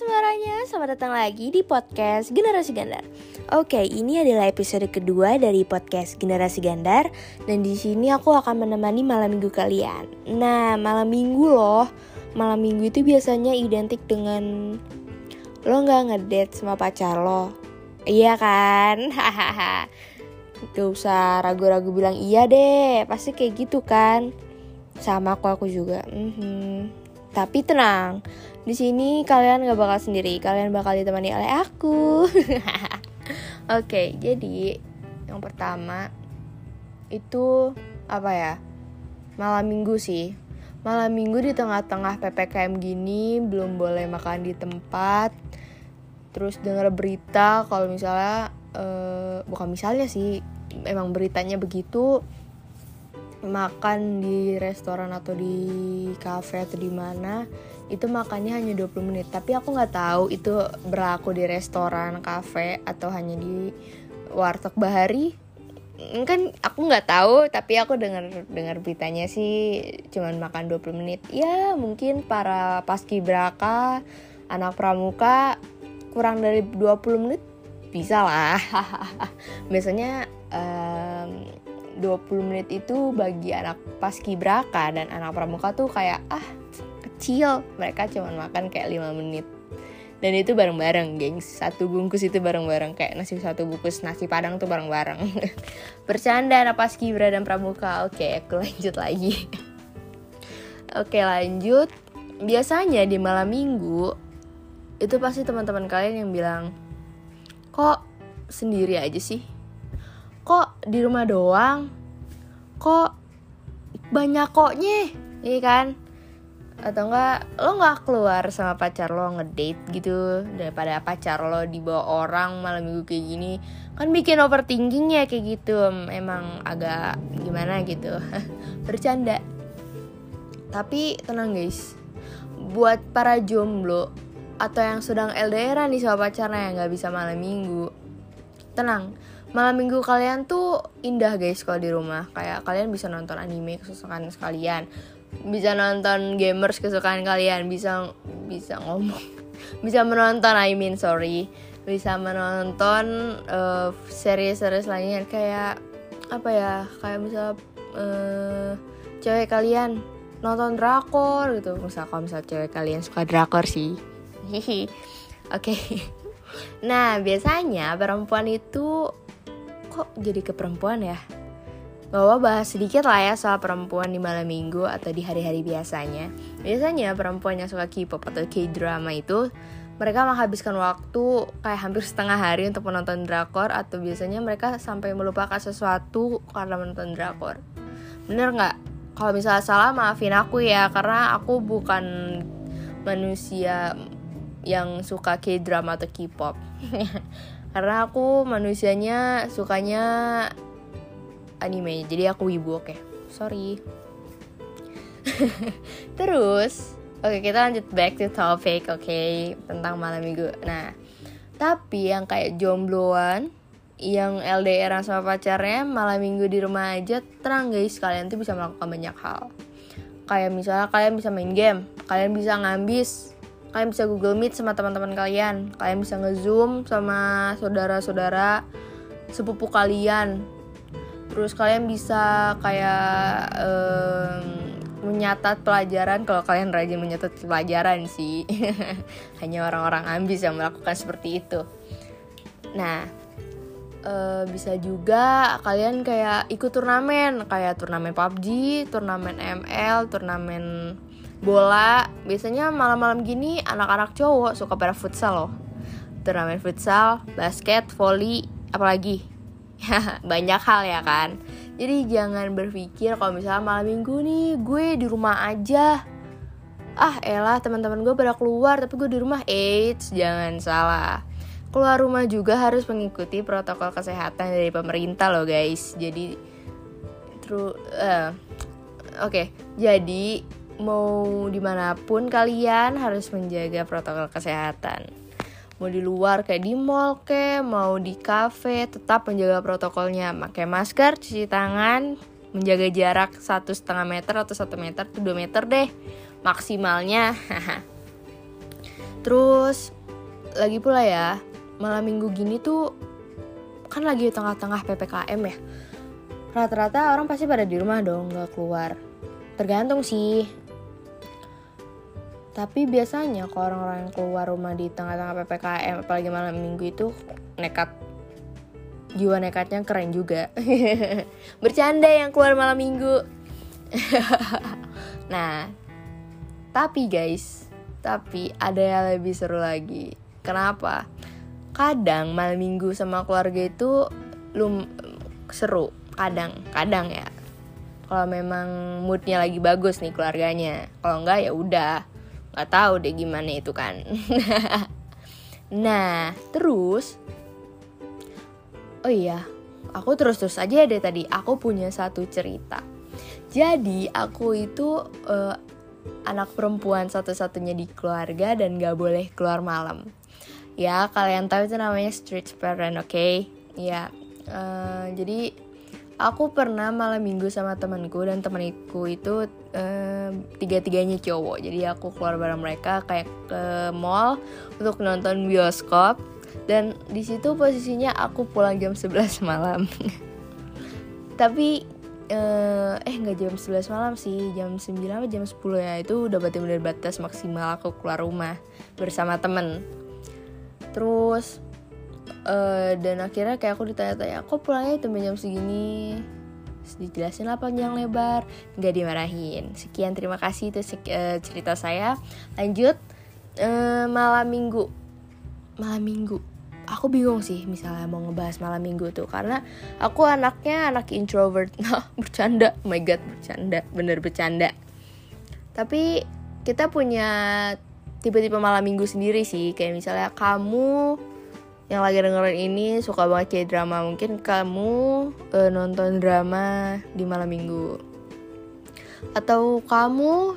semuanya, selamat datang lagi di podcast Generasi Gandar. Oke, ini adalah episode kedua dari podcast Generasi Gandar dan di sini aku akan menemani malam minggu kalian. Nah, malam minggu loh, malam minggu itu biasanya identik dengan lo nggak ngedate sama pacar lo, iya kan? Hahaha. Gak usah ragu-ragu bilang iya deh, pasti kayak gitu kan. Sama aku aku juga. Mhm. Tapi tenang, di sini kalian gak bakal sendiri, kalian bakal ditemani oleh aku. Oke, jadi yang pertama itu apa ya? Malam minggu sih. Malam minggu di tengah-tengah PPKM gini belum boleh makan di tempat. Terus denger berita kalau misalnya eh, bukan misalnya sih, emang beritanya begitu makan di restoran atau di cafe atau di mana itu makannya hanya 20 menit. Tapi aku nggak tahu itu berlaku di restoran cafe atau hanya di warteg bahari. Kan aku nggak tahu tapi aku dengar dengar beritanya sih cuman makan 20 menit. Ya mungkin para paskibraka anak pramuka kurang dari 20 menit bisa lah. Biasanya um, 20 menit itu bagi anak paskibraka dan anak pramuka tuh kayak ah kecil. Mereka cuma makan kayak 5 menit. Dan itu bareng-bareng gengs. Satu bungkus itu bareng-bareng kayak nasi satu bungkus nasi padang tuh bareng-bareng. Bercanda anak paskibra dan pramuka. Oke aku lanjut lagi. Oke lanjut. Biasanya di malam minggu itu pasti teman-teman kalian yang bilang kok sendiri aja sih kok di rumah doang? Kok banyak koknya? Iya kan? Atau enggak lo nggak keluar sama pacar lo ngedate gitu? Daripada pacar lo dibawa orang malam minggu kayak gini. Kan bikin overthinking ya kayak gitu. Emang agak gimana gitu. Bercanda. Tapi tenang guys. Buat para jomblo atau yang sedang LDR nih sama pacarnya yang nggak bisa malam minggu tenang malam minggu kalian tuh indah guys kalau di rumah. Kayak kalian bisa nonton anime kesukaan sekalian. Bisa nonton gamers kesukaan kalian. Bisa bisa ngomong. Bisa menonton I mean sorry. Bisa menonton uh, series-series lainnya. Kayak apa ya? Kayak misal uh, cewek kalian nonton drakor gitu. Misal kalau misal cewek kalian suka drakor sih. Oke. Okay. nah biasanya perempuan itu kok jadi ke perempuan ya? Bahwa bahas sedikit lah ya soal perempuan di malam minggu atau di hari-hari biasanya. Biasanya perempuan yang suka K-pop atau K-drama itu mereka menghabiskan waktu kayak hampir setengah hari untuk menonton drakor atau biasanya mereka sampai melupakan sesuatu karena menonton drakor. Bener nggak? Kalau misalnya salah maafin aku ya karena aku bukan manusia yang suka K-drama atau K-pop. karena aku manusianya sukanya anime jadi aku wibu oke. Okay. sorry. Terus oke okay, kita lanjut back to topic oke okay, tentang malam minggu. Nah tapi yang kayak jombloan yang LDR sama pacarnya malam minggu di rumah aja tenang guys. Kalian tuh bisa melakukan banyak hal. Kayak misalnya kalian bisa main game kalian bisa ngambis kalian bisa Google Meet sama teman-teman kalian. Kalian bisa ngezoom sama saudara-saudara sepupu kalian. Terus kalian bisa kayak um, menyatat pelajaran. Kalau kalian rajin menyatat pelajaran sih. Hanya orang-orang ambis yang melakukan seperti itu. Nah uh, bisa juga kalian kayak ikut turnamen. Kayak turnamen PUBG turnamen ML turnamen bola biasanya malam-malam gini anak-anak cowok suka pada futsal loh. Turnamen futsal basket volley apalagi? Banyak hal ya kan. Jadi jangan berpikir kalau misalnya malam minggu nih gue di rumah aja. Ah elah teman-teman gue pada keluar tapi gue di rumah. AIDS jangan salah. Keluar rumah juga harus mengikuti protokol kesehatan dari pemerintah loh guys. Jadi true uh, oke. Okay, jadi mau di mana pun kalian harus menjaga protokol kesehatan. Mau di luar kayak di mall ke mau di cafe tetap menjaga protokolnya. Pakai masker cuci tangan menjaga jarak satu setengah meter atau satu meter tuh dua meter deh maksimalnya. Terus lagi pula ya malam minggu gini tuh kan lagi tengah-tengah ppkm ya. Rata-rata orang pasti pada di rumah dong nggak keluar. Tergantung sih tapi biasanya kalau orang-orang yang keluar rumah di tengah-tengah ppkm apalagi malam minggu itu nekat jiwa nekatnya keren juga. Bercanda yang keluar malam minggu. Nah tapi guys tapi ada yang lebih seru lagi. Kenapa? Kadang malam minggu sama keluarga itu lum seru. Kadang kadang ya. Kalau memang moodnya lagi bagus nih keluarganya. Kalau enggak ya udah nggak tahu deh gimana itu kan. Nah terus oh iya aku terus terus aja deh tadi aku punya satu cerita. Jadi aku itu uh, anak perempuan satu-satunya di keluarga dan gak boleh keluar malam. Ya kalian tahu itu namanya street parent oke? Okay? ya uh, jadi aku pernah malam minggu sama temanku dan temanku itu uh, tiga-tiganya cowok. Jadi aku keluar bareng mereka kayak ke mall untuk nonton bioskop. Dan di situ posisinya aku pulang jam 11 malam. Tapi uh, eh nggak jam 11 malam sih jam 9 atau jam 10 ya. Itu udah benar-benar batas maksimal aku keluar rumah bersama temen. Terus uh, dan akhirnya kayak aku ditanya-tanya kok pulangnya itu jam segini? Dijelasin lah panjang lebar nggak dimarahin. Sekian terima kasih itu uh, cerita saya. Lanjut uh, malam minggu. Malam minggu. Aku bingung sih misalnya mau ngebahas malam minggu tuh karena aku anaknya anak introvert. Nah bercanda. Oh my god bercanda. Bener bercanda. Tapi kita punya tipe-tipe malam minggu sendiri sih. Kayak misalnya kamu yang lagi dengerin ini suka banget kayak drama. Mungkin kamu uh, nonton drama di malam minggu. Atau kamu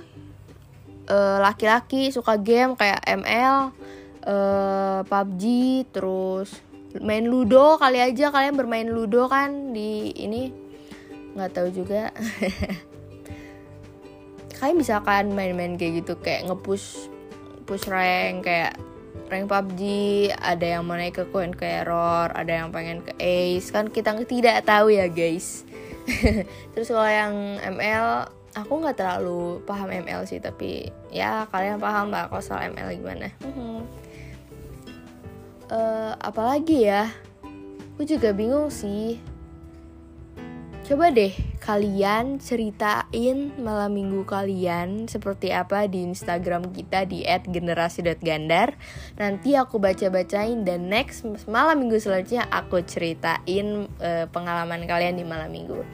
eh, laki-laki uh, suka game kayak ML, uh, eh, PUBG, terus main Ludo kali aja. Kalian bermain Ludo kan di ini? Nggak tahu juga. Kalian bisa kan main-main kayak gitu kayak ngepush push rank kayak rank PUBG ada yang mau naik ke coin ke error ada yang pengen ke ace. Kan kita tidak tahu ya guys. Terus kalau yang ML aku nggak terlalu paham ML sih tapi ya kalian paham lah kalau soal ML gimana. Uh, apalagi ya aku juga bingung sih Coba deh kalian ceritain malam minggu kalian seperti apa di Instagram kita di @generasi.gandar. Nanti aku baca-bacain dan next malam minggu selanjutnya aku ceritain uh, pengalaman kalian di malam minggu.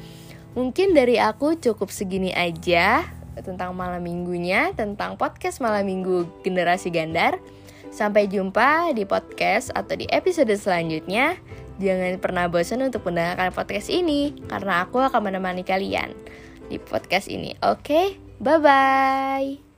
Mungkin dari aku cukup segini aja tentang malam minggunya, tentang podcast malam minggu generasi gandar. Sampai jumpa di podcast atau di episode selanjutnya. Jangan pernah bosan untuk mendengarkan podcast ini karena aku akan menemani kalian di podcast ini. Oke, okay? bye bye.